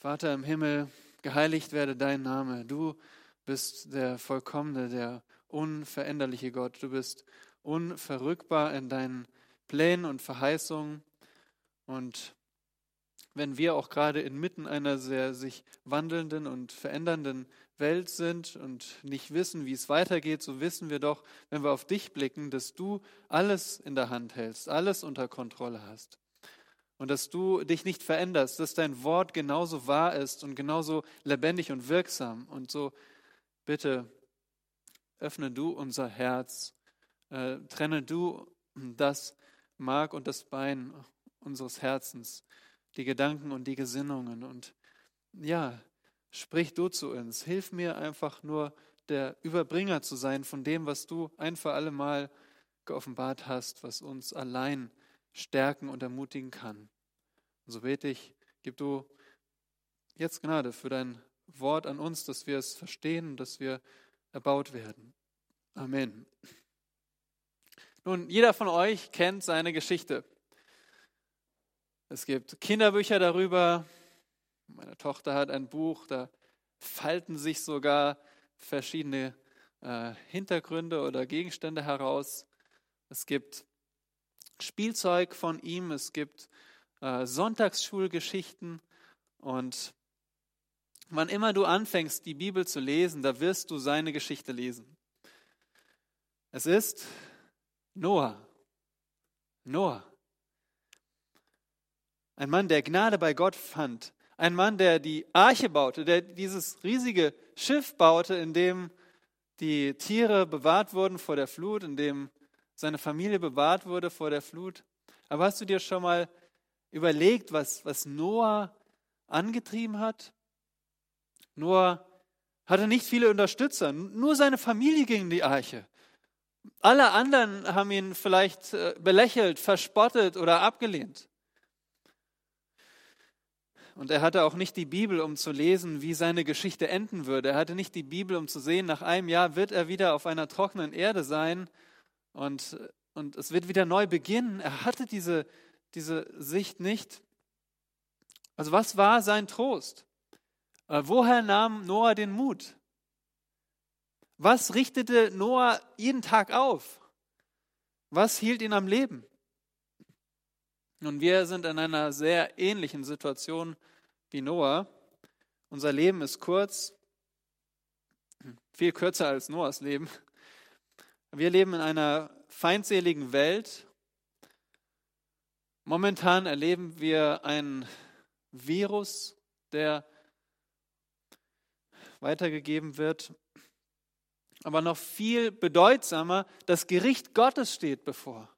Vater im Himmel, geheiligt werde dein Name. Du bist der vollkommene, der unveränderliche Gott. Du bist unverrückbar in deinen Plänen und Verheißungen. Und wenn wir auch gerade inmitten einer sehr sich wandelnden und verändernden Welt sind und nicht wissen, wie es weitergeht, so wissen wir doch, wenn wir auf dich blicken, dass du alles in der Hand hältst, alles unter Kontrolle hast. Und dass du dich nicht veränderst, dass dein Wort genauso wahr ist und genauso lebendig und wirksam. Und so bitte öffne du unser Herz, äh, trenne du das Mark und das Bein unseres Herzens, die Gedanken und die Gesinnungen. Und ja, sprich du zu uns. Hilf mir einfach nur der Überbringer zu sein von dem, was du ein für alle Mal geoffenbart hast, was uns allein stärken und ermutigen kann. Und so bete ich, gib du jetzt Gnade für dein Wort an uns, dass wir es verstehen und dass wir erbaut werden. Amen. Nun, jeder von euch kennt seine Geschichte. Es gibt Kinderbücher darüber. Meine Tochter hat ein Buch, da falten sich sogar verschiedene äh, Hintergründe oder Gegenstände heraus. Es gibt Spielzeug von ihm, es gibt äh, Sonntagsschulgeschichten und wann immer du anfängst, die Bibel zu lesen, da wirst du seine Geschichte lesen. Es ist Noah. Noah. Ein Mann, der Gnade bei Gott fand. Ein Mann, der die Arche baute, der dieses riesige Schiff baute, in dem die Tiere bewahrt wurden vor der Flut, in dem seine Familie bewahrt wurde vor der Flut. Aber hast du dir schon mal überlegt, was, was Noah angetrieben hat? Noah hatte nicht viele Unterstützer, nur seine Familie ging in die Arche. Alle anderen haben ihn vielleicht äh, belächelt, verspottet oder abgelehnt. Und er hatte auch nicht die Bibel, um zu lesen, wie seine Geschichte enden würde. Er hatte nicht die Bibel, um zu sehen, nach einem Jahr wird er wieder auf einer trockenen Erde sein und, und es wird wieder neu beginnen. Er hatte diese, diese Sicht nicht. Also was war sein Trost? Äh, woher nahm Noah den Mut? Was richtete Noah jeden Tag auf? Was hielt ihn am Leben? Nun, wir sind in einer sehr ähnlichen Situation wie Noah. Unser Leben ist kurz, viel kürzer als Noahs Leben. Wir leben in einer feindseligen Welt. Momentan erleben wir einen Virus, der weitergegeben wird. Aber noch viel bedeutsamer, das Gericht Gottes steht bevor.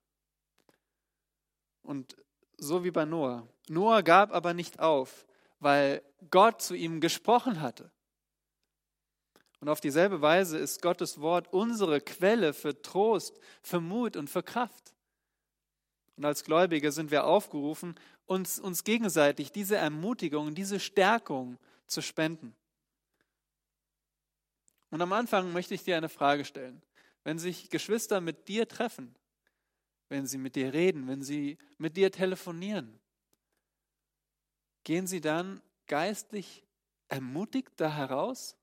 Und so wie bei Noah. Noah gab aber nicht auf, weil Gott zu ihm gesprochen hatte. Und auf dieselbe Weise ist Gottes Wort unsere Quelle für Trost, für Mut und für Kraft. Und als Gläubige sind wir aufgerufen, uns, uns gegenseitig diese Ermutigung, diese Stärkung zu spenden. Und am Anfang möchte ich dir eine Frage stellen. Wenn sich Geschwister mit dir treffen, wenn sie mit dir reden, wenn sie mit dir telefonieren, gehen sie dann geistlich ermutigt da heraus?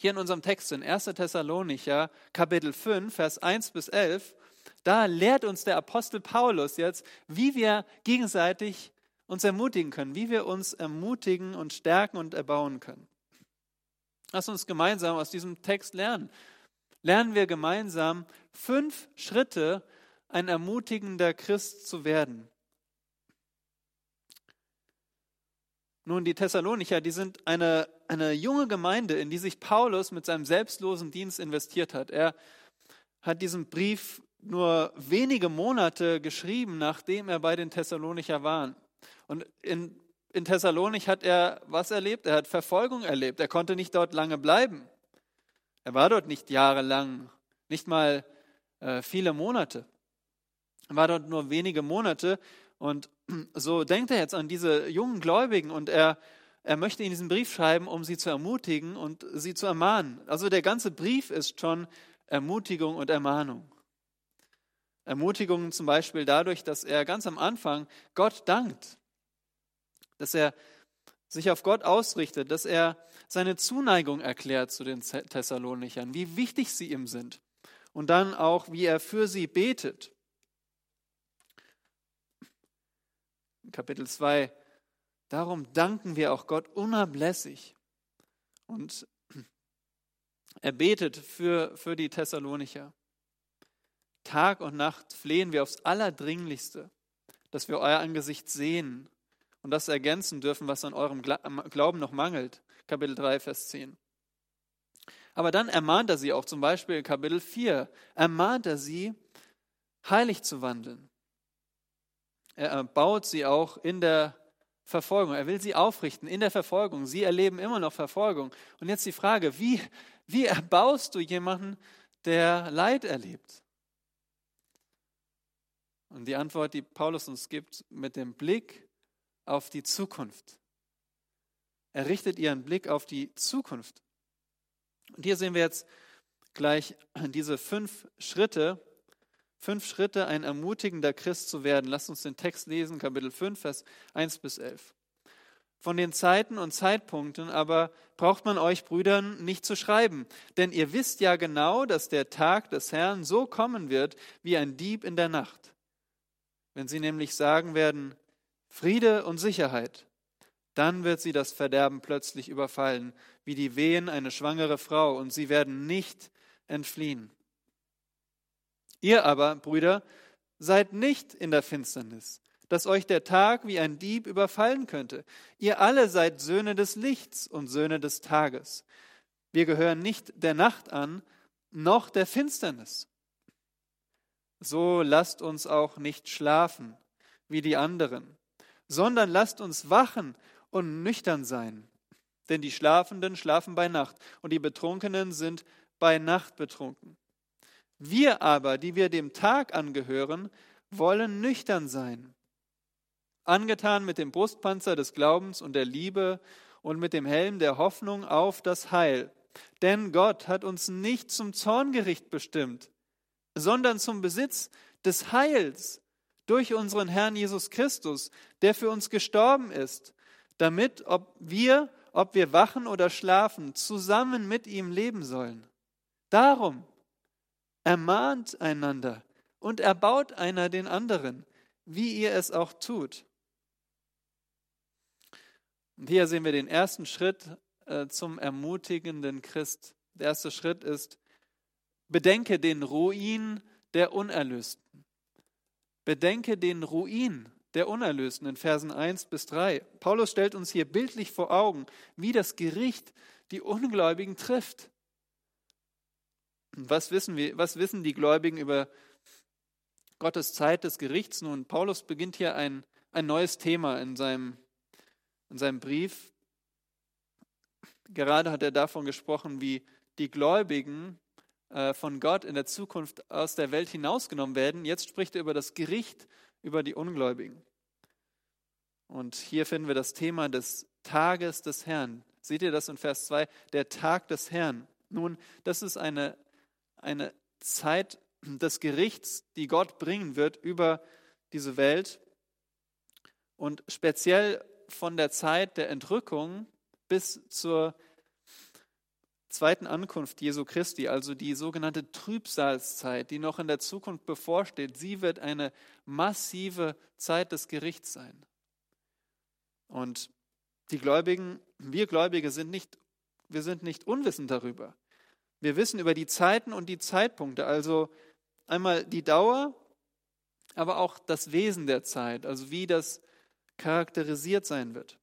Hier in unserem Text in 1. Thessalonicher, Kapitel 5, Vers 1 bis 11, da lehrt uns der Apostel Paulus jetzt, wie wir gegenseitig uns ermutigen können, wie wir uns ermutigen und stärken und erbauen können. Lass uns gemeinsam aus diesem Text lernen. Lernen wir gemeinsam fünf Schritte, ein ermutigender Christ zu werden. Nun, die Thessalonicher, die sind eine, eine junge Gemeinde, in die sich Paulus mit seinem selbstlosen Dienst investiert hat. Er hat diesen Brief nur wenige Monate geschrieben, nachdem er bei den Thessalonicher war. Und in, in Thessalonik hat er was erlebt? Er hat Verfolgung erlebt. Er konnte nicht dort lange bleiben. Er war dort nicht jahrelang, nicht mal äh, viele Monate. Er war dort nur wenige Monate. Und so denkt er jetzt an diese jungen Gläubigen und er, er möchte in diesen Brief schreiben, um sie zu ermutigen und sie zu ermahnen. Also der ganze Brief ist schon Ermutigung und Ermahnung. Ermutigung zum Beispiel dadurch, dass er ganz am Anfang Gott dankt dass er sich auf Gott ausrichtet, dass er seine Zuneigung erklärt zu den Thessalonichern, wie wichtig sie ihm sind und dann auch, wie er für sie betet. Kapitel 2, darum danken wir auch Gott unablässig. Und er betet für, für die Thessalonicher. Tag und Nacht flehen wir aufs Allerdringlichste, dass wir euer Angesicht sehen und das ergänzen dürfen, was an eurem Glauben noch mangelt. Kapitel 3, Vers 10. Aber dann ermahnt er sie auch zum Beispiel in Kapitel 4, ermahnt er sie, heilig zu wandeln. Er baut sie auch in der Verfolgung. Er will sie aufrichten in der Verfolgung. Sie erleben immer noch Verfolgung. Und jetzt die Frage, wie, wie erbaust du jemanden, der Leid erlebt? Und die Antwort, die Paulus uns gibt, mit dem Blick auf die Zukunft. Er richtet ihren Blick auf die Zukunft. Und hier sehen wir jetzt gleich diese fünf Schritte, fünf Schritte, ein ermutigender Christ zu werden. Lasst uns den Text lesen, Kapitel 5, Vers 1 bis 11. Von den Zeiten und Zeitpunkten aber braucht man euch Brüdern nicht zu schreiben, denn ihr wisst ja genau, dass der Tag des Herrn so kommen wird wie ein Dieb in der Nacht. Wenn sie nämlich sagen werden, Friede und Sicherheit, dann wird sie das Verderben plötzlich überfallen, wie die Wehen eine schwangere Frau, und sie werden nicht entfliehen. Ihr aber, Brüder, seid nicht in der Finsternis, dass euch der Tag wie ein Dieb überfallen könnte. Ihr alle seid Söhne des Lichts und Söhne des Tages. Wir gehören nicht der Nacht an, noch der Finsternis. So lasst uns auch nicht schlafen wie die anderen, sondern lasst uns wachen und nüchtern sein. Denn die Schlafenden schlafen bei Nacht und die Betrunkenen sind bei Nacht betrunken. Wir aber, die wir dem Tag angehören, wollen nüchtern sein, angetan mit dem Brustpanzer des Glaubens und der Liebe und mit dem Helm der Hoffnung auf das Heil. Denn Gott hat uns nicht zum Zorngericht bestimmt, sondern zum Besitz des Heils durch unseren Herrn Jesus Christus, der für uns gestorben ist, damit ob wir, ob wir wachen oder schlafen, zusammen mit ihm leben sollen. Darum ermahnt einander und erbaut einer den anderen, wie ihr es auch tut. Und hier sehen wir den ersten Schritt äh, zum ermutigenden Christ. Der erste Schritt ist, bedenke den Ruin der Unerlösten. Bedenke den Ruin der Unerlösten in Versen 1 bis 3. Paulus stellt uns hier bildlich vor Augen, wie das Gericht die Ungläubigen trifft. Was wissen, wir, was wissen die Gläubigen über Gottes Zeit des Gerichts? Nun, Paulus beginnt hier ein, ein neues Thema in seinem in seinem Brief. Gerade hat er davon gesprochen, wie die Gläubigen äh, von Gott in der Zukunft aus der Welt hinausgenommen werden. Jetzt spricht er über das Gericht über die Ungläubigen. Und hier finden wir das Thema des Tages des Herrn. Seht ihr das in Vers 2? Der Tag des Herrn. Nun, das ist eine, eine Zeit des Gerichts, die Gott bringen wird über diese Welt. Und speziell von der Zeit der Entrückung bis zur zweiten Ankunft Jesu Christi, also die sogenannte Trübsalzeit, die noch in der Zukunft bevorsteht, sie wird eine massive Zeit des Gerichts sein. Und die Gläubigen, wir Gläubige sind nicht, wir sind nicht unwissend darüber. Wir wissen über die Zeiten und die Zeitpunkte, also einmal die Dauer, aber auch das Wesen der Zeit, also wie das charakterisiert sein wird.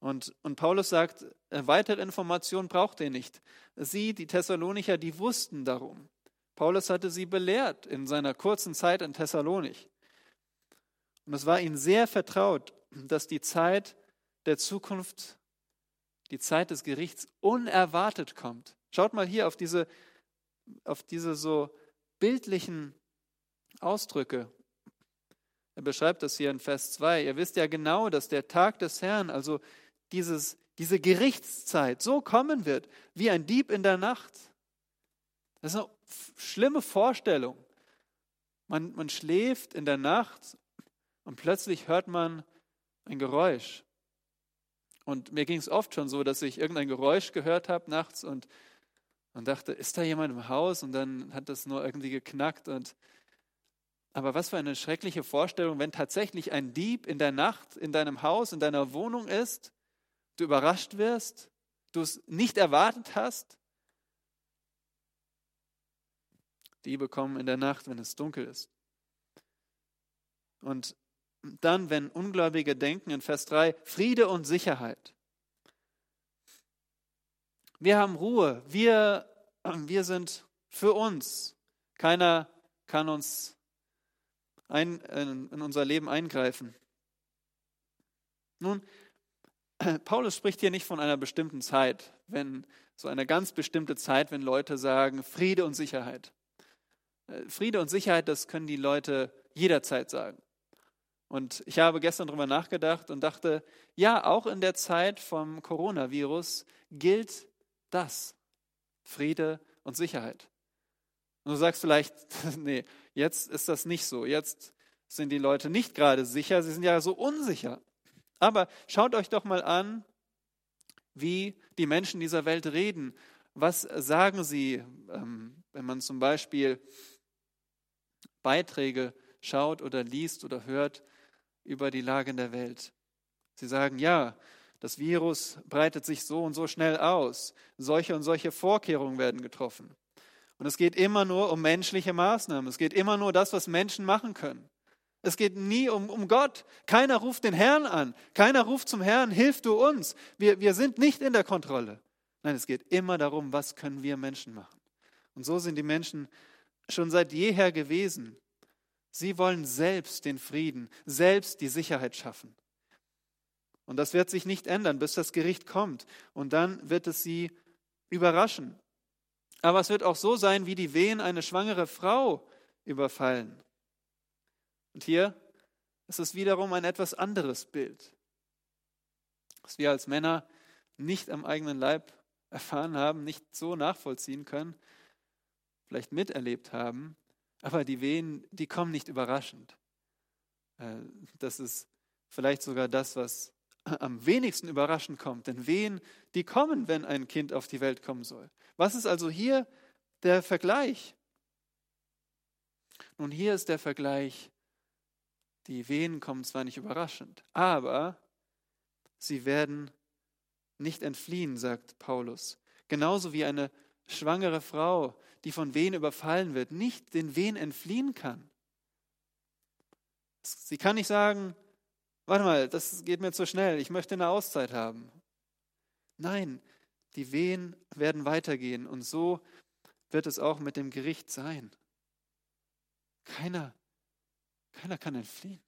Und, und Paulus sagt, äh, weitere Informationen braucht er nicht. Sie, die Thessalonicher, die wussten darum. Paulus hatte sie belehrt in seiner kurzen Zeit in Thessalonich. Und es war ihnen sehr vertraut, dass die Zeit der Zukunft, die Zeit des Gerichts unerwartet kommt. Schaut mal hier auf diese, auf diese so bildlichen Ausdrücke. Er beschreibt das hier in Vers 2. Ihr wisst ja genau, dass der Tag des Herrn, also dieses, diese Gerichtszeit, so kommen wird, wie ein Dieb in der Nacht. Das ist eine schlimme Vorstellung. Man, man schläft in der Nacht und plötzlich hört man ein Geräusch. Und mir ging es oft schon so, dass ich irgendein Geräusch gehört habe nachts und, und dachte, ist da jemand im Haus? Und dann hat das nur irgendwie geknackt. Und, aber was für eine schreckliche Vorstellung, wenn tatsächlich ein Dieb in der Nacht in deinem Haus, in deiner Wohnung ist, du überrascht wirst, du es nicht erwartet hast. Diebe kommen in der Nacht, wenn es dunkel ist. Und dann, wenn Ungläubige denken in Vers 3, Friede und Sicherheit. Wir haben Ruhe, wir, wir sind für uns. Keiner kann uns ein, in, unser Leben eingreifen. Nun, Paulus spricht hier nicht von einer bestimmten Zeit, wenn so eine ganz bestimmte Zeit, wenn Leute sagen Friede und Sicherheit. Äh, Friede und Sicherheit, das können die Leute jederzeit sagen. Und ich habe gestern darüber nachgedacht und dachte, ja, auch in der Zeit vom Coronavirus gilt das. Friede und Sicherheit. Und du sagst vielleicht, nee, jetzt ist das nicht so. Jetzt sind die Leute nicht gerade sicher, sie sind ja so unsicher. Aber schaut euch doch mal an, wie die Menschen dieser Welt reden. Was sagen sie, ähm, wenn man zum Beispiel Beiträge schaut oder liest oder hört über die Lage in der Welt. Sie sagen, ja, das Virus breitet sich so und so schnell aus. Solche und solche Vorkehrungen werden getroffen. Und es geht immer nur um menschliche Maßnahmen. Es geht immer nur das, was Menschen machen können. Es geht nie um, um Gott. Keiner ruft den Herrn an. Keiner ruft zum Herrn, hilf du uns. Wir, wir sind nicht in der Kontrolle. Nein, es geht immer darum, was können wir Menschen machen. Und so sind die Menschen schon seit jeher gewesen. Sie wollen selbst den Frieden, selbst die Sicherheit schaffen. Und das wird sich nicht ändern, bis das Gericht kommt. Und dann wird es sie überraschen. Aber es wird auch so sein, wie die Wehen eine schwangere Frau überfallen. Und hier ist es wiederum ein etwas anderes Bild, was wir als Männer nicht am eigenen Leib erfahren haben, nicht so nachvollziehen können, vielleicht miterlebt haben. Aber die Wehen, die kommen nicht überraschend. Äh, das ist vielleicht sogar das, was am wenigsten überraschend kommt. Denn Wehen, die kommen, wenn ein Kind auf die Welt kommen soll. Was ist also hier der Vergleich? Nun, hier ist der Vergleich, die Wehen kommen zwar nicht überraschend, aber sie werden nicht entfliehen, sagt Paulus. Genauso wie eine schwangere Frau die von Wehen überfallen wird, nicht den Wehen entfliehen kann. Sie kann nicht sagen, warte mal, das geht mir zu schnell, ich möchte eine Auszeit haben. Nein, die Wehen werden weitergehen und so wird es auch mit dem Gericht sein. Keiner, keiner kann entfliehen.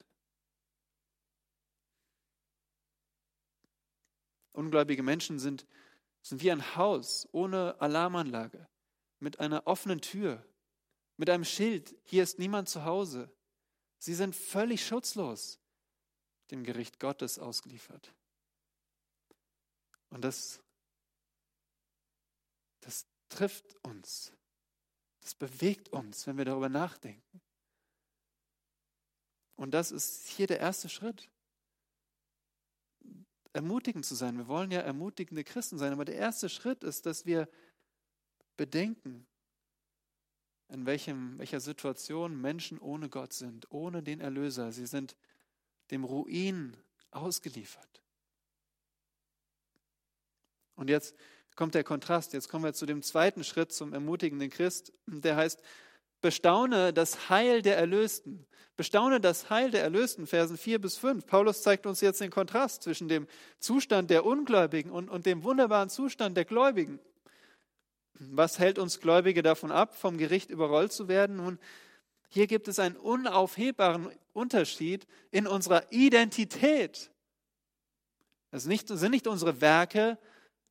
Ungläubige Menschen sind, sind wie ein Haus ohne Alarmanlage mit einer offenen Tür, mit einem Schild, hier ist niemand zu Hause. Sie sind völlig schutzlos dem Gericht Gottes ausgeliefert. Und das, das trifft uns. Das bewegt uns, wenn wir darüber nachdenken. Und das ist hier der erste Schritt. Ermutigend zu sein. Wir wollen ja ermutigende Christen sein, aber der erste Schritt ist, dass wir bedenken, in welchem, welcher Situation Menschen ohne Gott sind, ohne den Erlöser. Sie sind dem Ruin ausgeliefert. Und jetzt kommt der Kontrast. Jetzt kommen wir zu dem zweiten Schritt zum ermutigenden Christ. Der heißt, bestaune das Heil der Erlösten. Bestaune das Heil der Erlösten, Versen 4 bis 5. Paulus zeigt uns jetzt den Kontrast zwischen dem Zustand der Ungläubigen und, und dem wunderbaren Zustand der Gläubigen. Was hält uns Gläubige davon ab, vom Gericht überrollt zu werden? Nun, hier gibt es einen unaufhebbaren Unterschied in unserer Identität. Es sind nicht, sind nicht unsere Werke,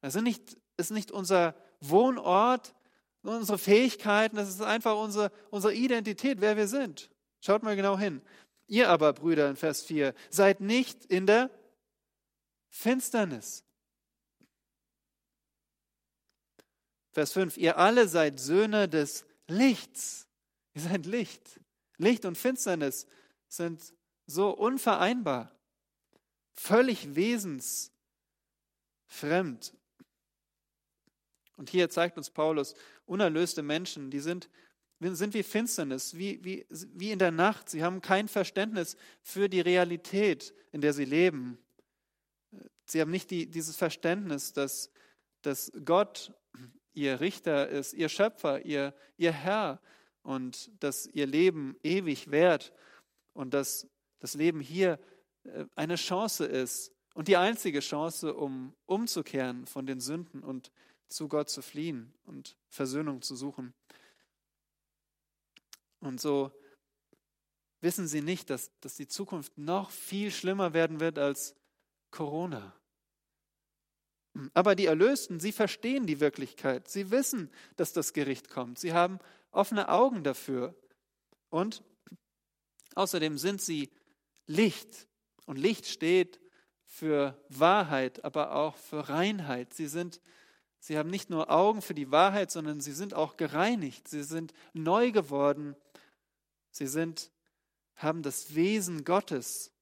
es sind nicht, ist nicht unser Wohnort, unsere Fähigkeiten, es ist einfach unsere, unsere Identität, wer wir sind. Schaut mal genau hin. Ihr aber, Brüder, in Vers 4, seid nicht in der Finsternis, Vers 5, ihr alle seid Söhne des Lichts. Ihr seid Licht. Licht und Finsternis sind so unvereinbar, völlig wesensfremd fremd. Und hier zeigt uns Paulus, unerlöste Menschen, die sind, sind wie Finsternis, wie, wie, wie in der Nacht. Sie haben kein Verständnis für die Realität, in der sie leben. Sie haben nicht die, dieses Verständnis, dass, dass Gott ihr Richter ist, ihr Schöpfer, ihr, ihr Herr und dass ihr Leben ewig währt und dass das Leben hier äh, eine Chance ist und die einzige Chance, um umzukehren von den Sünden und zu Gott zu fliehen und Versöhnung zu suchen. Und so wissen sie nicht, dass, dass die Zukunft noch viel schlimmer werden wird als Corona. Aber die Erlösten, sie verstehen die Wirklichkeit. Sie wissen, dass das Gericht kommt. Sie haben offene Augen dafür. Und außerdem sind sie Licht. Und Licht steht für Wahrheit, aber auch für Reinheit. Sie sind Sie haben nicht nur Augen für die Wahrheit, sondern sie sind auch gereinigt. Sie sind neu geworden. Sie sind, haben das Wesen Gottes,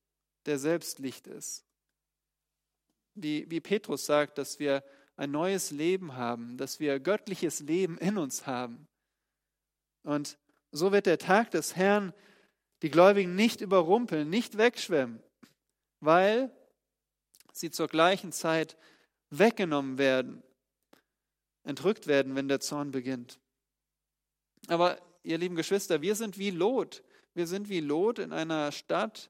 der selbst Licht ist. Wie, wie Petrus sagt, dass wir ein neues Leben haben, dass wir göttliches Leben in uns haben. Und so wird der Tag des Herrn die Gläubigen nicht überrumpeln, nicht wegschwemmen, weil sie zur gleichen Zeit weggenommen werden entrückt werden, wenn der Zorn beginnt. Aber ihr lieben Geschwister, wir sind wie Lot. Wir sind wie Lot in einer Stadt,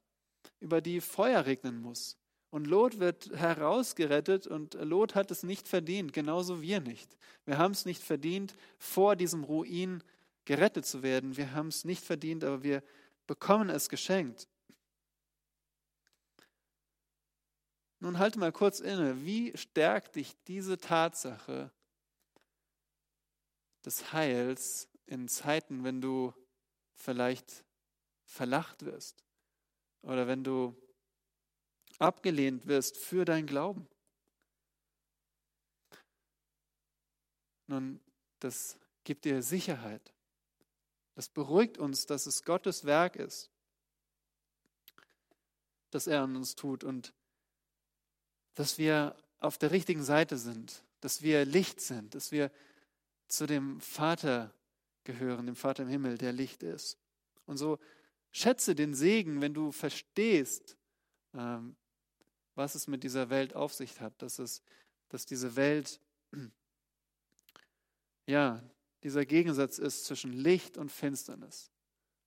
über die Feuer regnen muss. Und Lot wird herausgerettet und Lot hat es nicht verdient, genauso wir nicht. Wir haben es nicht verdient, vor diesem Ruin gerettet zu werden. Wir haben es nicht verdient, aber wir bekommen es geschenkt. Nun halte mal kurz inne. Wie stärkt dich diese Tatsache, des Heils in Zeiten, wenn du vielleicht verlacht wirst oder wenn du abgelehnt wirst für dein Glauben. Nun, das gibt dir Sicherheit. Das beruhigt uns, dass es Gottes Werk ist, das er an uns tut und dass wir auf der richtigen Seite sind, dass wir Licht sind, dass wir zu dem Vater gehören, dem Vater im Himmel, der Licht ist. Und so schätze den Segen, wenn du verstehst, ähm, was es mit dieser Welt auf sich hat, dass, es, dass diese Welt, ja, dieser Gegensatz ist zwischen Licht und Finsternis.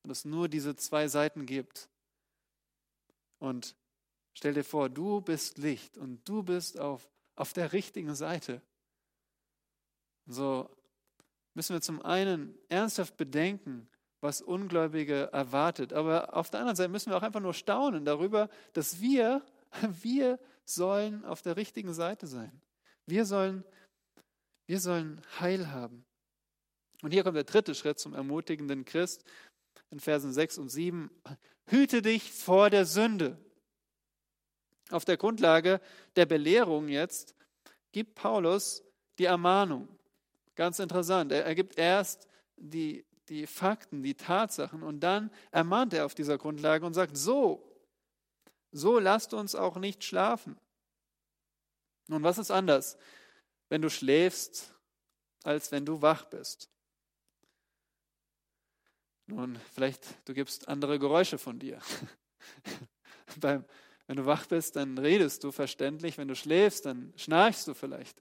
Und es nur diese zwei Seiten gibt. Und stell dir vor, du bist Licht und du bist auf, auf der richtigen Seite. so müssen wir zum einen ernsthaft bedenken, was Ungläubige erwartet. Aber auf der anderen Seite müssen wir auch einfach nur staunen darüber, dass wir, wir sollen auf der richtigen Seite sein. Wir sollen, wir sollen Heil haben. Und hier kommt der dritte Schritt zum ermutigenden Christ in Versen 6 und 7. Hüte dich vor der Sünde. Auf der Grundlage der Belehrung jetzt gibt Paulus die Ermahnung. Ganz interessant. Er, gibt erst die, die Fakten, die Tatsachen und dann ermahnt er auf dieser Grundlage und sagt, so, so lasst uns auch nicht schlafen. Nun, was ist anders, wenn du schläfst, als wenn du wach bist? Nun, vielleicht du gibst andere Geräusche von dir. Beim, wenn du wach bist, dann redest du verständlich. Wenn du schläfst, dann schnarchst du vielleicht.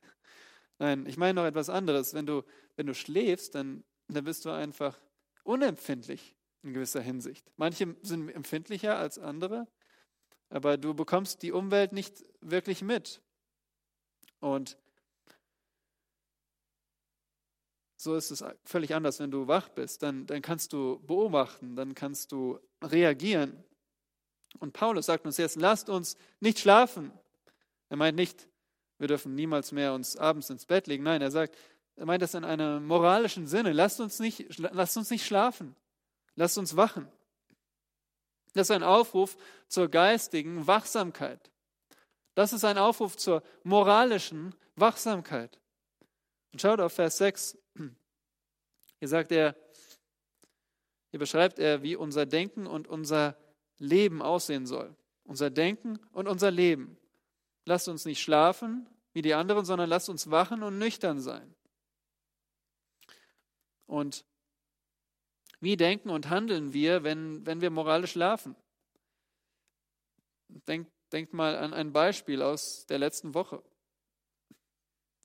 Nein, ich meine noch etwas anderes. Wenn du, wenn du schläfst, dann, dann bist du einfach unempfindlich in gewisser Hinsicht. Manche sind empfindlicher als andere, aber du bekommst die Umwelt nicht wirklich mit. Und so ist es völlig anders, wenn du wach bist. Dann, dann kannst du beobachten, dann kannst du reagieren. Und Paulus sagt uns jetzt, lasst uns nicht schlafen. Er meint nicht, wir dürfen niemals mehr uns abends ins Bett legen. Nein, er sagt, er meint das in einem moralischen Sinne. Lasst uns nicht, lasst uns nicht schlafen. Lasst uns wachen. Das ist ein Aufruf zur geistigen Wachsamkeit. Das ist ein Aufruf zur moralischen Wachsamkeit. Und schaut auf Vers 6. Hier sagt er, hier beschreibt er, wie unser Denken und unser Leben aussehen soll. Unser Denken und unser Leben. Lasst uns nicht schlafen, wie die anderen, sondern lasst uns wachen und nüchtern sein. Und wie denken und handeln wir, wenn, wenn wir moralisch schlafen? Denkt, denkt mal an ein Beispiel aus der letzten Woche.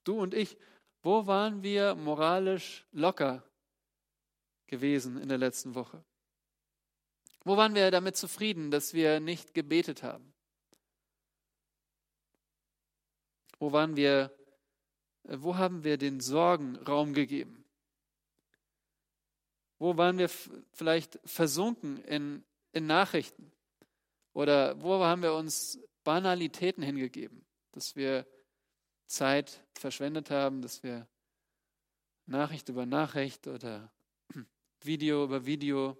Du und ich, wo waren wir moralisch locker gewesen in der letzten Woche? Wo waren wir damit zufrieden, dass wir nicht gebetet haben? Wo waren wir, wo haben wir den Sorgen Raum gegeben? Wo waren wir vielleicht versunken in, in Nachrichten? Oder wo haben wir uns Banalitäten hingegeben, dass wir Zeit verschwendet haben, dass wir Nachricht über Nachricht oder Video über Video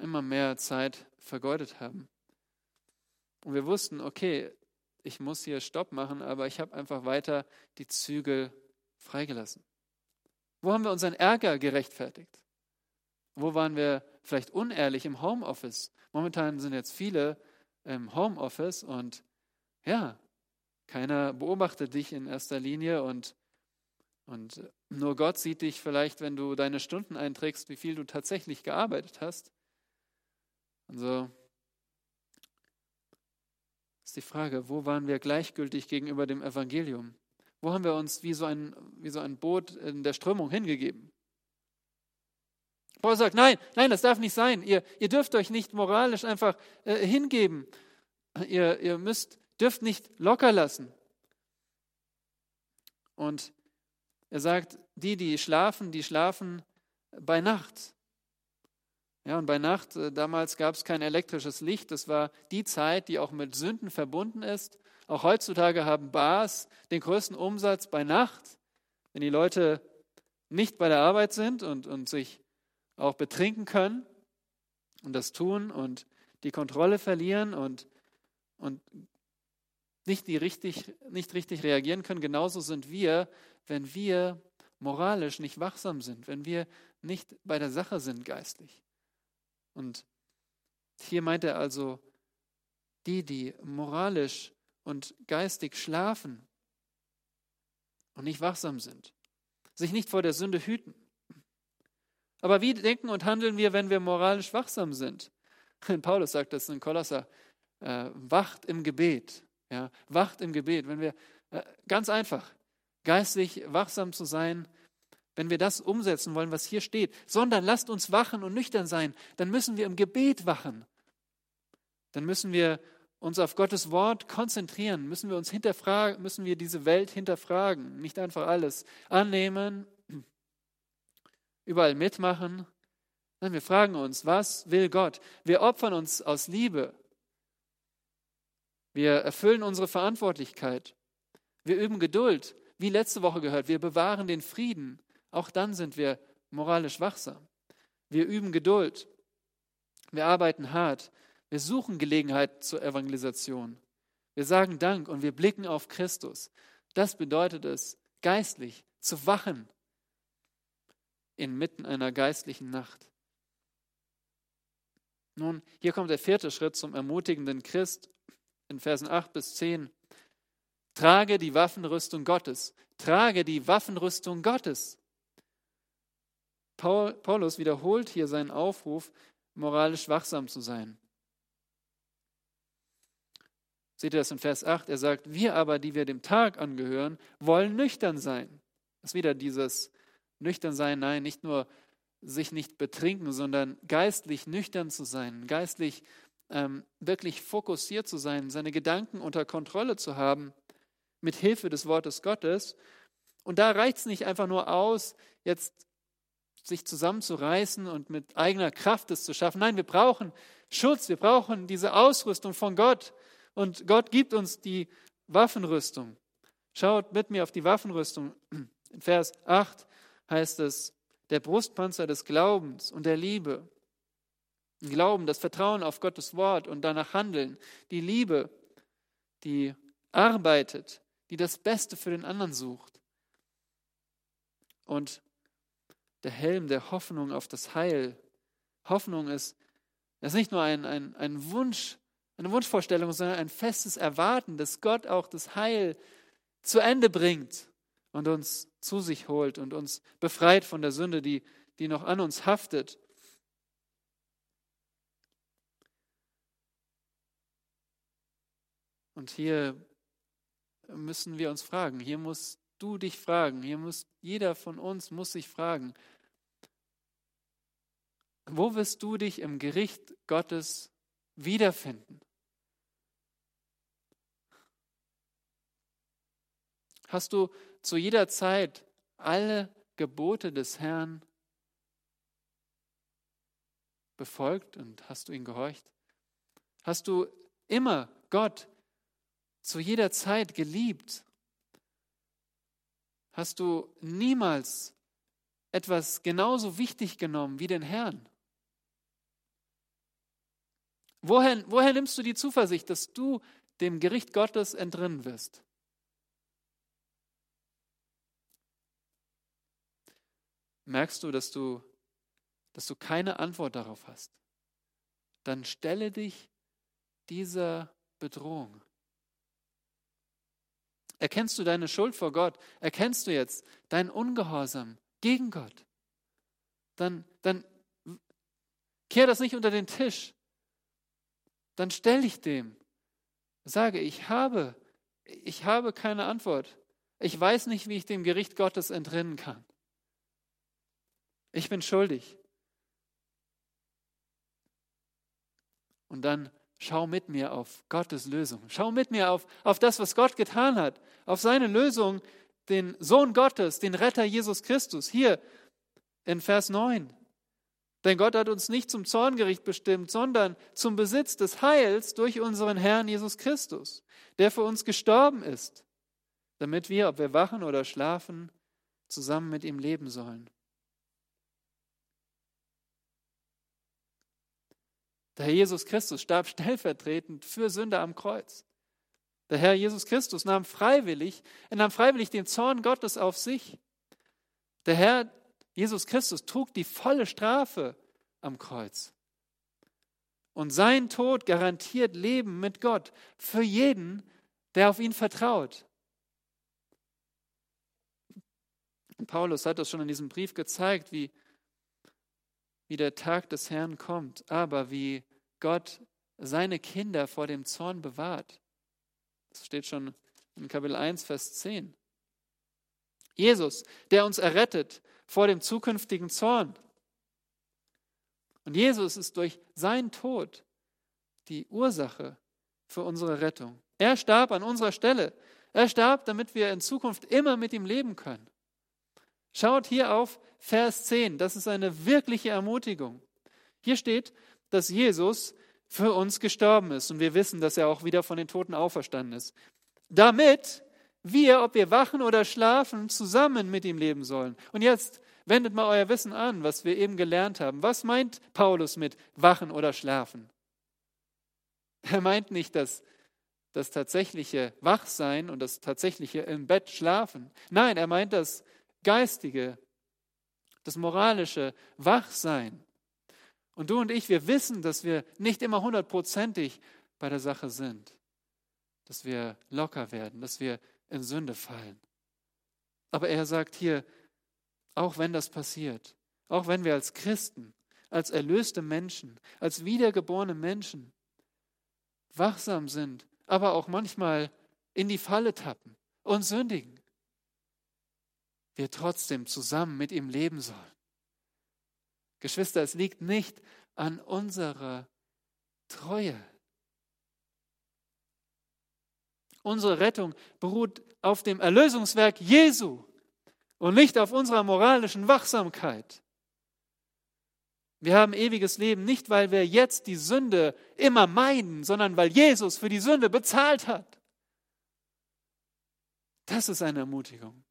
immer mehr Zeit vergeudet haben. Und wir wussten, okay, ich muss hier Stopp machen, aber ich habe einfach weiter die Zügel freigelassen. Wo haben wir unseren Ärger gerechtfertigt? Wo waren wir vielleicht unehrlich im Homeoffice? Momentan sind jetzt viele im Homeoffice und ja, keiner beobachtet dich in erster Linie und, und nur Gott sieht dich vielleicht, wenn du deine Stunden einträgst, wie viel du tatsächlich gearbeitet hast. Also ist die Frage, wo waren wir gleichgültig gegenüber dem Evangelium? Wo haben wir uns wie so ein, wie so ein Boot in der Strömung hingegeben? Paul sagt, nein, nein, das darf nicht sein. Ihr, ihr dürft euch nicht moralisch einfach äh, hingeben. Ihr, ihr müsst, dürft nicht locker lassen. Und er sagt, die, die schlafen, die schlafen bei Nacht. Ja, und bei Nacht, äh, damals gab es kein elektrisches Licht. Das war die Zeit, die auch mit Sünden verbunden ist. Auch heutzutage haben Bars den größten Umsatz bei Nacht, wenn die Leute nicht bei der Arbeit sind und, und sich auch betrinken können und das tun und die Kontrolle verlieren und, und nicht, die richtig, nicht richtig reagieren können. Genauso sind wir, wenn wir moralisch nicht wachsam sind, wenn wir nicht bei der Sache sind geistlich. Und hier meint er also, die, die moralisch und geistig schlafen und nicht wachsam sind, sich nicht vor der Sünde hüten. Aber wie denken und handeln wir, wenn wir moralisch wachsam sind? Paulus sagt das in Kolosser, äh, wacht im Gebet. Ja, wacht im Gebet. Wenn wir, äh, ganz einfach, geistlich wachsam zu sein, wenn wir das umsetzen wollen, was hier steht, sondern lasst uns wachen und nüchtern sein, dann müssen wir im Gebet wachen. Dann müssen wir uns auf Gottes Wort konzentrieren, müssen wir uns hinterfragen, müssen wir diese Welt hinterfragen, nicht einfach alles annehmen, überall mitmachen. Nein, wir fragen uns, was will Gott? Wir opfern uns aus Liebe. Wir erfüllen unsere Verantwortlichkeit. Wir üben Geduld, wie letzte Woche gehört. Wir bewahren den Frieden. Auch dann sind wir moralisch wachsam. Wir üben Geduld. Wir arbeiten hart. Wir suchen Gelegenheit zur Evangelisation. Wir sagen Dank und wir blicken auf Christus. Das bedeutet es, geistlich zu wachen inmitten einer geistlichen Nacht. Nun, hier kommt der vierte Schritt zum ermutigenden Christ in Versen 8 bis 10. Trage die Waffenrüstung Gottes. Trage die Waffenrüstung Gottes. Paul, Paulus wiederholt hier seinen Aufruf, moralisch wachsam zu sein. Seht ihr das in Vers 8? Er sagt, wir aber, die wir dem Tag angehören, wollen nüchtern sein. Das ist wieder dieses nüchtern sein, nein, nicht nur sich nicht betrinken, sondern geistlich nüchtern zu sein, geistlich ähm, wirklich fokussiert zu sein, seine Gedanken unter Kontrolle zu haben, mit Hilfe des Wortes Gottes. Und da reicht es nicht einfach nur aus, jetzt sich zusammenzureißen und mit eigener Kraft es zu schaffen. Nein, wir brauchen Schutz, wir brauchen diese Ausrüstung von Gott. Und Gott gibt uns die Waffenrüstung. Schaut mit mir auf die Waffenrüstung. In Vers 8 heißt es, der Brustpanzer des Glaubens und der Liebe. Glauben, das Vertrauen auf Gottes Wort und danach handeln. Die Liebe, die arbeitet, die das Beste für den anderen sucht. Und der Helm der Hoffnung auf das Heil. Hoffnung ist, ist nicht nur ein, ein, ein Wunsch, eine Wunschvorstellung, sondern ein festes Erwarten, dass Gott auch das Heil zu Ende bringt und uns zu sich holt und uns befreit von der Sünde, die, die noch an uns haftet. Und hier müssen wir uns fragen, hier musst du dich fragen, hier muss jeder von uns muss sich fragen, wo wirst du dich im Gericht Gottes wiederfinden? Hast du zu jeder Zeit alle Gebote des Herrn befolgt und hast du ihn gehorcht? Hast du immer Gott zu jeder Zeit geliebt? Hast du niemals etwas genauso wichtig genommen wie den Herrn? Woher, woher nimmst du die Zuversicht, dass du dem Gericht Gottes entrinnen wirst? Merkst du, dass du, dass du keine Antwort darauf hast? Dann stelle dich dieser Bedrohung. Erkennst du deine Schuld vor Gott? Erkennst du jetzt deinen Ungehorsam gegen Gott? Dann, dann kehr das nicht unter den Tisch, dann stell dich dem. Sage, ich habe, ich habe keine Antwort. Ich weiß nicht, wie ich dem Gericht Gottes entrinnen kann. Ich bin schuldig. Und dann schau mit mir auf Gottes Lösung. Schau mit mir auf, auf das, was Gott getan hat, auf seine Lösung, den Sohn Gottes, den Retter Jesus Christus. Hier in Vers 9. Denn Gott hat uns nicht zum Zorngericht bestimmt, sondern zum Besitz des Heils durch unseren Herrn Jesus Christus, der für uns gestorben ist, damit wir, ob wir wachen oder schlafen, zusammen mit ihm leben sollen. Der Herr Jesus Christus starb stellvertretend für Sünder am Kreuz. Der Herr Jesus Christus nahm freiwillig, er nahm freiwillig den Zorn Gottes auf sich. Der Herr Jesus Christus trug die volle Strafe am Kreuz. Und sein Tod garantiert Leben mit Gott für jeden, der auf ihn vertraut. Paulus hat das schon in diesem Brief gezeigt, wie, wie der Tag des Herrn kommt, aber wie Gott seine Kinder vor dem Zorn bewahrt. Das steht schon in Kapitel 1, Vers 10. Jesus, der uns errettet vor dem zukünftigen Zorn. Und Jesus ist durch seinen Tod die Ursache für unsere Rettung. Er starb an unserer Stelle. Er starb, damit wir in Zukunft immer mit ihm leben können. Schaut hier auf Vers 10. Das ist eine wirkliche Ermutigung. Hier steht, dass Jesus für uns gestorben ist. Und wir wissen, dass er auch wieder von den Toten auferstanden ist. Damit wir, ob wir wachen oder schlafen, zusammen mit ihm leben sollen. Und jetzt wendet mal euer Wissen an, was wir eben gelernt haben. Was meint Paulus mit wachen oder schlafen? Er meint nicht das, das tatsächliche Wachsein und das tatsächliche im Bett schlafen. Nein, er meint das geistige, das moralische Wachsein. Und du und ich, wir wissen, dass wir nicht immer hundertprozentig bei der Sache sind, dass wir locker werden, dass wir in Sünde fallen. Aber er sagt hier, auch wenn das passiert, auch wenn wir als Christen, als erlöste Menschen, als wiedergeborene Menschen wachsam sind, aber auch manchmal in die Falle tappen und sündigen, wir trotzdem zusammen mit ihm leben sollen. Geschwister, es liegt nicht an unserer Treue. Unsere Rettung beruht auf dem Erlösungswerk Jesu und nicht auf unserer moralischen Wachsamkeit. Wir haben ewiges Leben nicht, weil wir jetzt die Sünde immer meiden, sondern weil Jesus für die Sünde bezahlt hat. Das ist eine Ermutigung.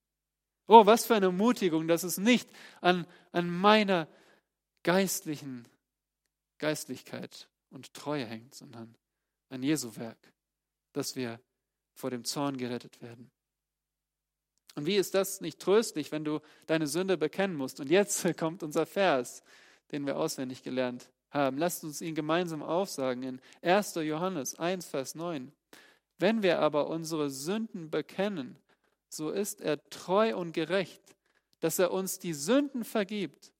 Oh, was für eine Ermutigung, dass es nicht an, an meiner geistlichen Geistlichkeit und Treue hängt, sondern an Jesu Werk, dass wir vor dem Zorn gerettet werden. Und wie ist das nicht tröstlich, wenn du deine Sünde bekennen musst? Und jetzt kommt unser Vers, den wir auswendig gelernt haben. Lasst uns ihn gemeinsam aufsagen in 1. Johannes 1, Vers 9. Wenn wir aber unsere Sünden bekennen, so ist er treu und gerecht, dass er uns die Sünden vergibt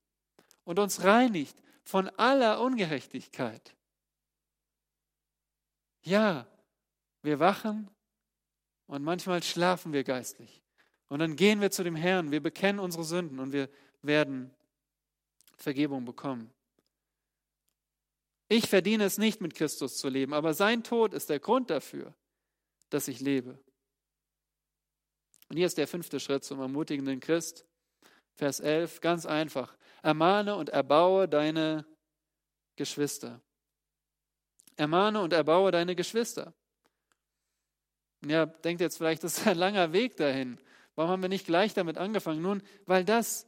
und uns reinigt von aller Ungerechtigkeit. Ja, wir wachen und manchmal schlafen wir geistlich. Und dann gehen wir zu dem Herrn, wir bekennen unsere Sünden und wir werden Vergebung bekommen. Ich verdiene es nicht, mit Christus zu leben, aber sein Tod ist der Grund dafür, dass ich lebe. Und hier ist der fünfte Schritt zum ermutigenden Christ. Vers 11, ganz einfach. Ermahne und erbaue deine Geschwister. Ermahne und erbaue deine Geschwister. Ja, denkt jetzt vielleicht, das ist ein langer Weg dahin. Warum haben wir nicht gleich damit angefangen? Nun, weil das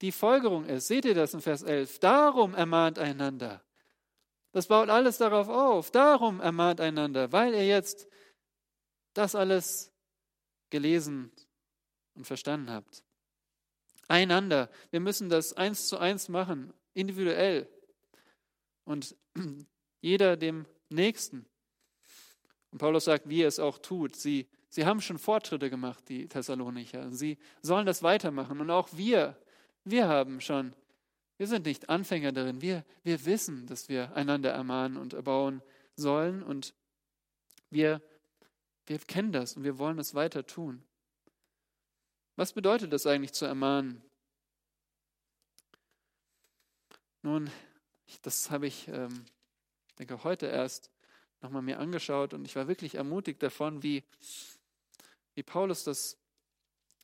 die Folgerung ist. Seht ihr das in Vers 11? Darum ermahnt einander. Das baut alles darauf auf. Darum ermahnt einander, weil ihr jetzt das alles gelesen und verstanden habt. Einander. Wir müssen das eins zu eins machen, individuell. Und jeder dem Nächsten. Und Paulus sagt, wie er es auch tut. Sie, sie haben schon Fortschritte gemacht, die Thessalonicher. Sie sollen das weitermachen. Und auch wir, wir haben schon, wir sind nicht Anfänger darin. Wir, wir wissen, dass wir einander ermahnen und erbauen sollen. Und wir, wir kennen das und wir wollen es weiter tun. Was bedeutet das eigentlich zu ermahnen? Nun, das habe ich, ähm, denke heute erst nochmal mir angeschaut und ich war wirklich ermutigt davon, wie, wie Paulus das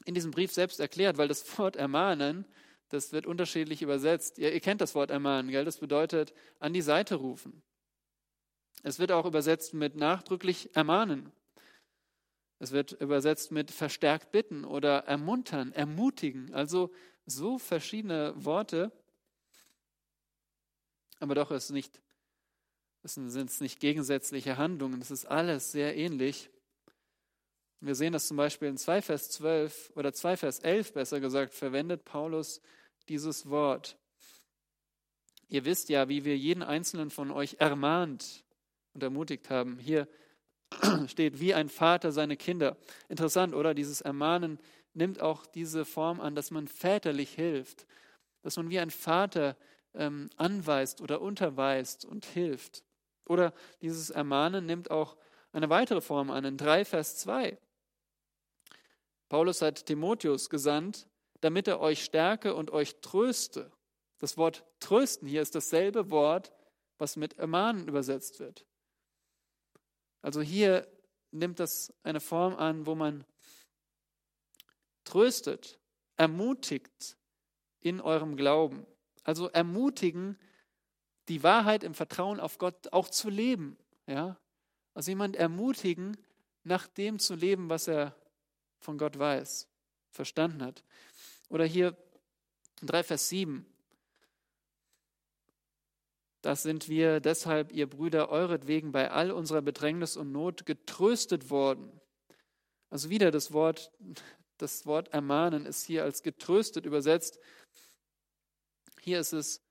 in diesem Brief selbst erklärt, weil das Wort ermahnen, das wird unterschiedlich übersetzt. Ihr, ihr kennt das Wort ermahnen, gell? Das bedeutet an die Seite rufen. Es wird auch übersetzt mit nachdrücklich ermahnen. Es wird übersetzt mit verstärkt bitten oder ermuntern, ermutigen. Also so verschiedene Worte. Aber doch ist nicht, sind es nicht gegensätzliche Handlungen. Es ist alles sehr ähnlich. Wir sehen das zum Beispiel in 2 Vers 12 oder 2 Vers 11 besser gesagt, verwendet Paulus dieses Wort. Ihr wisst ja, wie wir jeden einzelnen von euch ermahnt und ermutigt haben. Hier steht, wie ein Vater seine Kinder. Interessant, oder? Dieses Ermahnen nimmt auch diese Form an, dass man väterlich hilft, dass man wie ein Vater ähm, anweist oder unterweist und hilft. Oder dieses Ermahnen nimmt auch eine weitere Form an, in 3 Vers 2. Paulus hat Timotheus gesandt, damit er euch stärke und euch tröste. Das Wort trösten hier ist dasselbe Wort, was mit ermahnen übersetzt wird. Also hier nimmt das eine Form an, wo man tröstet, ermutigt in eurem Glauben. Also ermutigen, die Wahrheit im Vertrauen auf Gott auch zu leben. Ja? Also jemand ermutigen, nach dem zu leben, was er von Gott weiß, verstanden hat. Oder hier 3 Vers 7. Das sind wir deshalb, ihr Brüder, euretwegen bei all unserer Bedrängnis und Not getröstet worden. Also wieder das Wort, das Wort ermahnen ist hier als getröstet übersetzt. Hier ist es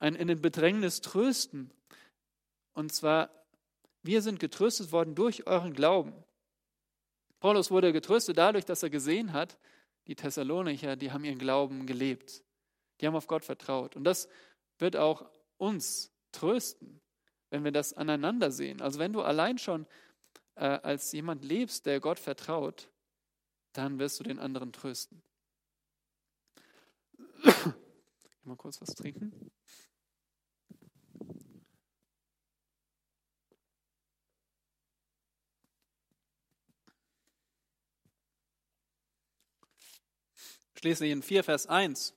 ein in den Bedrängnis trösten. Und zwar, wir sind getröstet worden durch euren Glauben. Paulus wurde getröstet dadurch, dass er gesehen hat, die Thessalonicher, die haben ihren Glauben gelebt. Die haben auf Gott vertraut. Und das wird auch uns trösten, wenn wir das aneinander sehen. Also wenn du allein schon äh, als jemand lebst, der Gott vertraut, dann wirst du den anderen trösten. Mal kurz was trinken. Schließlich in 4 Vers 1.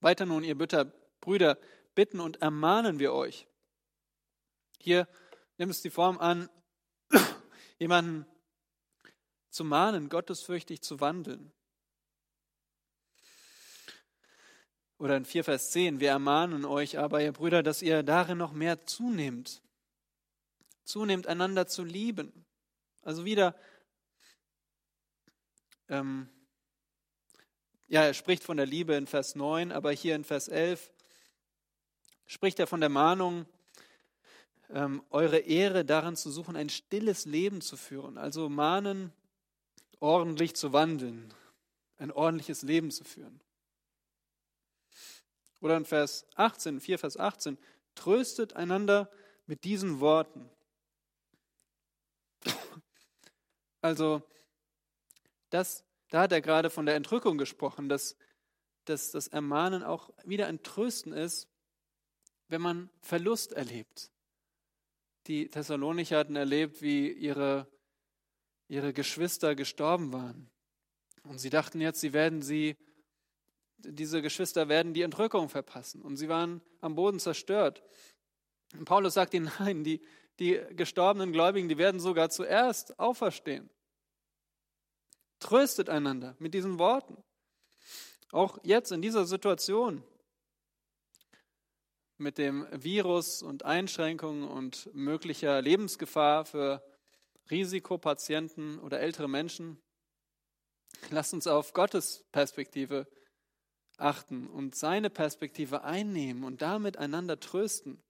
Weiter nun, ihr Brüder, bitten und ermahnen wir euch. Hier nimmt es die Form an, jemanden zu mahnen, gottesfürchtig zu wandeln. Oder in 4 Vers 10, wir ermahnen euch aber, ihr Brüder, dass ihr darin noch mehr zunehmt. Zunehmt, einander zu lieben. Also wieder, ähm, ja, er spricht von der Liebe in Vers 9, aber hier in Vers 11 spricht er von der Mahnung, ähm, eure Ehre darin zu suchen, ein stilles Leben zu führen. Also mahnen, ordentlich zu wandeln, ein ordentliches Leben zu führen. Oder in Vers 18, 4 Vers 18, tröstet einander mit diesen Worten. Also, das, da hat er gerade von der Entrückung gesprochen, dass, dass das Ermahnen auch wieder ein Trösten ist, wenn man Verlust erlebt. Die Thessalonicher hatten erlebt, wie ihre, ihre Geschwister gestorben waren. Und sie dachten jetzt, sie werden sie, diese Geschwister werden die Entrückung verpassen. Und sie waren am Boden zerstört. Und Paulus sagt ihnen, nein, die, die gestorbenen Gläubigen, die werden sogar zuerst auferstehen. Tröstet einander mit diesen Worten. Auch jetzt in dieser Situation mit dem Virus und Einschränkungen und möglicher Lebensgefahr für Risikopatienten oder ältere Menschen. Lasst uns auf Gottes Perspektive achten und seine Perspektive einnehmen und damit einander trösten,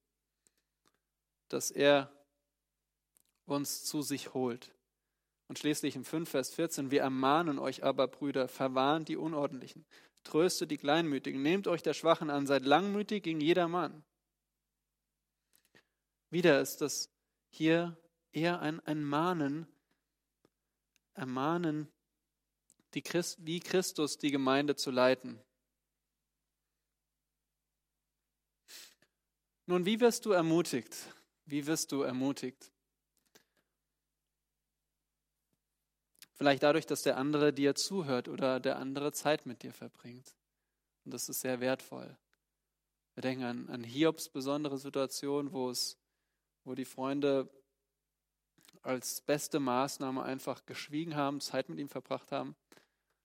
dass er uns zu sich holt. Und schließlich im 5, Vers 14, wir ermahnen euch aber, Brüder, verwarnt die Unordentlichen, tröstet die Kleinmütigen, nehmt euch der Schwachen an, seid langmütig gegen jedermann. Wieder ist das hier eher ein, ein Mahnen, ermahnen, die Christ, wie Christus die Gemeinde zu leiten. Nun, wie wirst du ermutigt? Wie wirst du ermutigt? Vielleicht dadurch, dass der andere dir zuhört oder der andere Zeit mit dir verbringt. Und das ist sehr wertvoll. Wir denken an, an Hiobs besondere Situation, wo es, wo die Freunde als beste Maßnahme einfach geschwiegen haben, Zeit mit ihm verbracht haben.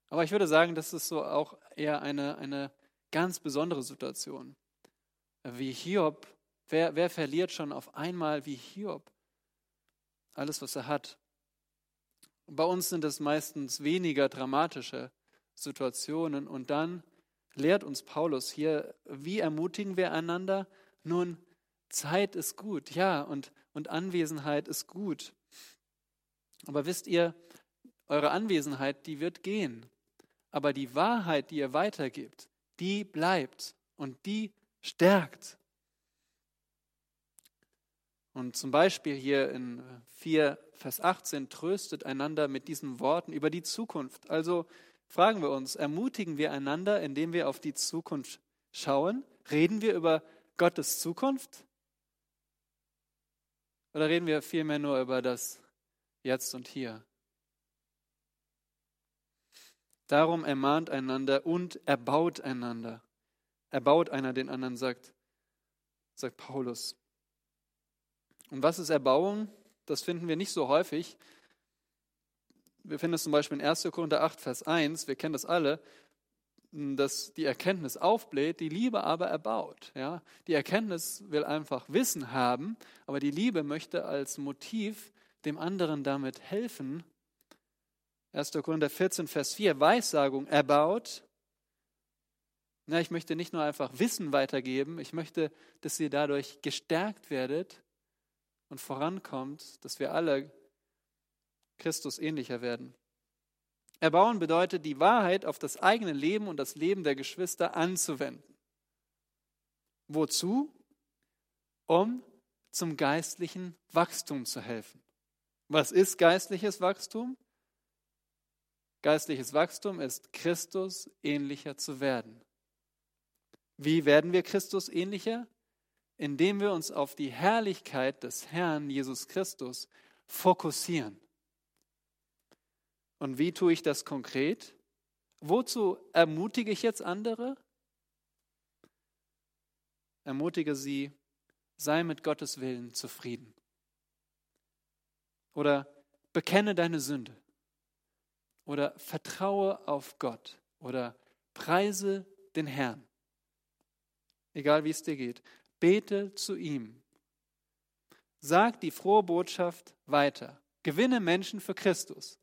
Aber ich würde sagen, das ist so auch eher eine, eine ganz besondere Situation. Wie Hiob, wer, wer verliert schon auf einmal wie Hiob alles, was er hat? Bei uns sind es meistens weniger dramatische Situationen. Und dann lehrt uns Paulus hier, wie ermutigen wir einander? Nun, Zeit ist gut, ja, und, und Anwesenheit ist gut. Aber wisst ihr, eure Anwesenheit, die wird gehen. Aber die Wahrheit, die ihr weitergibt, die bleibt und die stärkt. Und zum Beispiel hier in 4, Vers 18, tröstet einander mit diesen Worten über die Zukunft. Also fragen wir uns, ermutigen wir einander, indem wir auf die Zukunft schauen? Reden wir über Gottes Zukunft? Oder reden wir vielmehr nur über das Jetzt und Hier? Darum ermahnt einander und erbaut einander. Erbaut einer den anderen, sagt, sagt Paulus. Und was ist Erbauung? Das finden wir nicht so häufig. Wir finden es zum Beispiel in 1. Korinther 8, Vers 1, wir kennen das alle, dass die Erkenntnis aufbläht, die Liebe aber erbaut. Ja? Die Erkenntnis will einfach Wissen haben, aber die Liebe möchte als Motiv dem anderen damit helfen. 1. Korinther 14, Vers 4, Weissagung erbaut. Na, ich möchte nicht nur einfach Wissen weitergeben, ich möchte, dass ihr dadurch gestärkt werdet und vorankommt, dass wir alle Christus ähnlicher werden. Erbauen bedeutet, die Wahrheit auf das eigene Leben und das Leben der Geschwister anzuwenden. Wozu? Um zum geistlichen Wachstum zu helfen. Was ist geistliches Wachstum? Geistliches Wachstum ist Christus ähnlicher zu werden. Wie werden wir Christus ähnlicher? Indem wir uns auf die Herrlichkeit des Herrn Jesus Christus fokussieren. Und wie tue ich das konkret? Wozu ermutige ich jetzt andere? Ermutige sie, sei mit Gottes Willen zufrieden. Oder bekenne deine Sünde. Oder vertraue auf Gott. Oder preise den Herrn. Egal wie es dir geht. Bete zu ihm. Sag die frohe Botschaft weiter. Gewinne Menschen für Christus.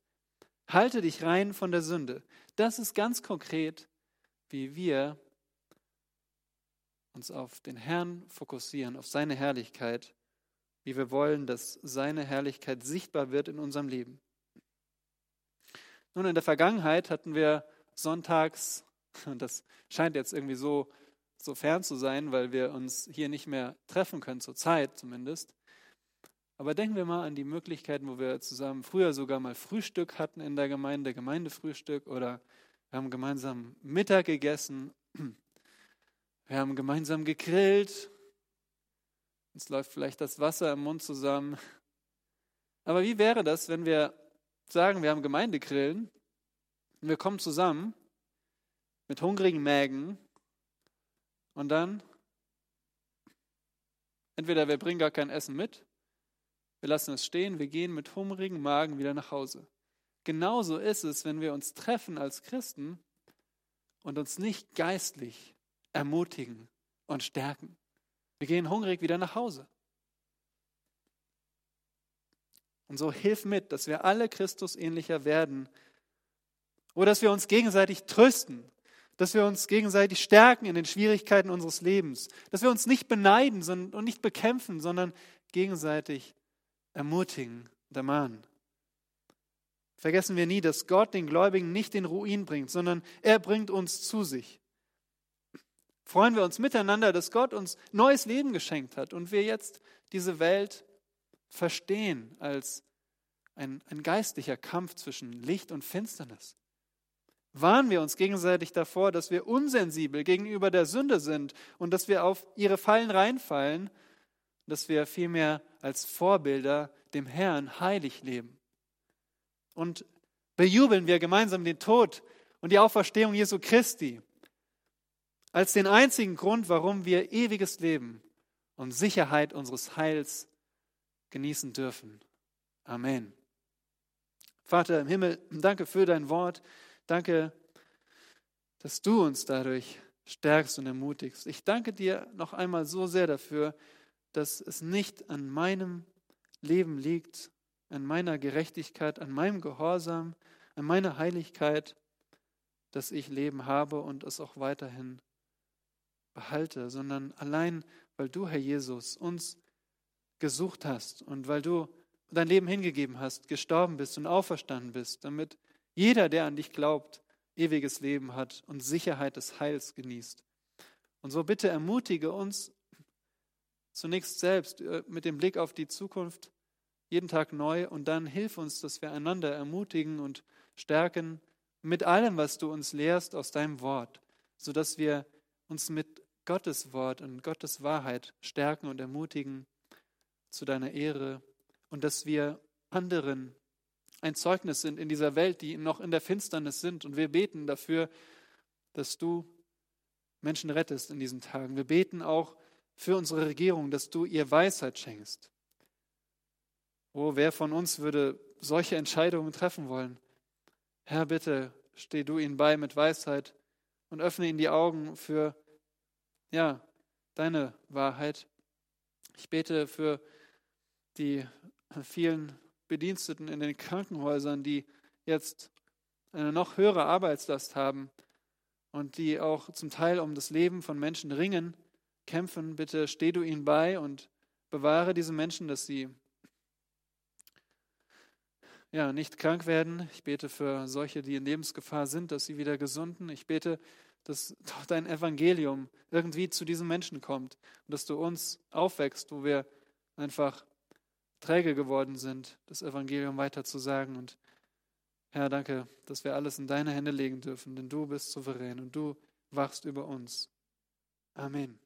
Halte dich rein von der Sünde. Das ist ganz konkret, wie wir uns auf den Herrn fokussieren, auf seine Herrlichkeit, wie wir wollen, dass seine Herrlichkeit sichtbar wird in unserem Leben. Nun, in der Vergangenheit hatten wir sonntags, und das scheint jetzt irgendwie so, so fern zu sein, weil wir uns hier nicht mehr treffen können, zur Zeit zumindest. Aber denken wir mal an die Möglichkeiten, wo wir zusammen früher sogar mal Frühstück hatten in der Gemeinde, Gemeindefrühstück oder wir haben gemeinsam Mittag gegessen, wir haben gemeinsam gegrillt, uns läuft vielleicht das Wasser im Mund zusammen. Aber wie wäre das, wenn wir sagen, wir haben Gemeindegrillen und wir kommen zusammen mit hungrigen Mägen und dann entweder wir bringen gar kein Essen mit, wir lassen es stehen, wir gehen mit hungrigen Magen wieder nach Hause. Genauso ist es, wenn wir uns treffen als Christen und uns nicht geistlich ermutigen und stärken. Wir gehen hungrig wieder nach Hause. Und so hilf mit, dass wir alle Christus ähnlicher werden. Oder dass wir uns gegenseitig trösten, dass wir uns gegenseitig stärken in den Schwierigkeiten unseres Lebens, dass wir uns nicht beneiden und nicht bekämpfen, sondern gegenseitig ermutigen und ermahnen. Vergessen wir nie, dass Gott den Gläubigen nicht in Ruin bringt, sondern er bringt uns zu sich. Freuen wir uns miteinander, dass Gott uns neues Leben geschenkt hat und wir jetzt diese Welt verstehen als ein, ein geistlicher Kampf zwischen Licht und Finsternis. Warnen wir uns gegenseitig davor, dass wir unsensibel gegenüber der Sünde sind und dass wir auf ihre Fallen reinfallen, dass wir vielmehr als Vorbilder dem Herrn heilig leben. Und bejubeln wir gemeinsam den Tod und die Auferstehung Jesu Christi als den einzigen Grund, warum wir ewiges Leben und Sicherheit unseres Heils genießen dürfen. Amen. Vater im Himmel, danke für dein Wort. Danke, dass du uns dadurch stärkst und ermutigst. Ich danke dir noch einmal so sehr dafür, dass es nicht an meinem Leben liegt, an meiner Gerechtigkeit, an meinem Gehorsam, an meiner Heiligkeit, dass ich Leben habe und es auch weiterhin behalte, sondern allein, weil du, Herr Jesus, uns gesucht hast und weil du dein Leben hingegeben hast, gestorben bist und auferstanden bist, damit jeder, der an dich glaubt, ewiges Leben hat und Sicherheit des Heils genießt. Und so bitte ermutige uns zunächst selbst äh, mit dem Blick auf die Zukunft jeden Tag neu und dann hilf uns, dass wir einander ermutigen und stärken mit allem, was du uns lehrst aus deinem Wort, sodass wir uns mit Gottes Wort und Gottes Wahrheit stärken und ermutigen zu deiner Ehre und dass wir anderen ein Zeugnis sind in dieser Welt, die noch in der Finsternis sind. Und wir beten dafür, dass du Menschen rettest in diesen Tagen. Wir beten auch für unsere Regierung, dass du ihr Weisheit schenkst. Oh, wer von uns würde solche Entscheidungen treffen wollen? Herr, bitte steh du ihnen bei mit Weisheit und öffne ihnen die Augen für, ja, deine Wahrheit. Ich bete für die vielen Bediensteten in den Krankenhäusern, die jetzt eine noch höhere Arbeitslast haben und die auch zum Teil um das Leben von Menschen ringen, kämpfen. Bitte steh du ihnen bei und bewahre diese Menschen, dass sie ja, nicht krank werden. Ich bete für solche, die in Lebensgefahr sind, dass sie wieder gesunden. Ich bete, dass dein Evangelium irgendwie zu diesen Menschen kommt und dass du uns aufwächst, wo wir einfach träge geworden sind, das Evangelium weiterzusagen. Und Herr, danke, dass wir alles in deine Hände legen dürfen, denn du bist souverän und du wachst über uns. Amen.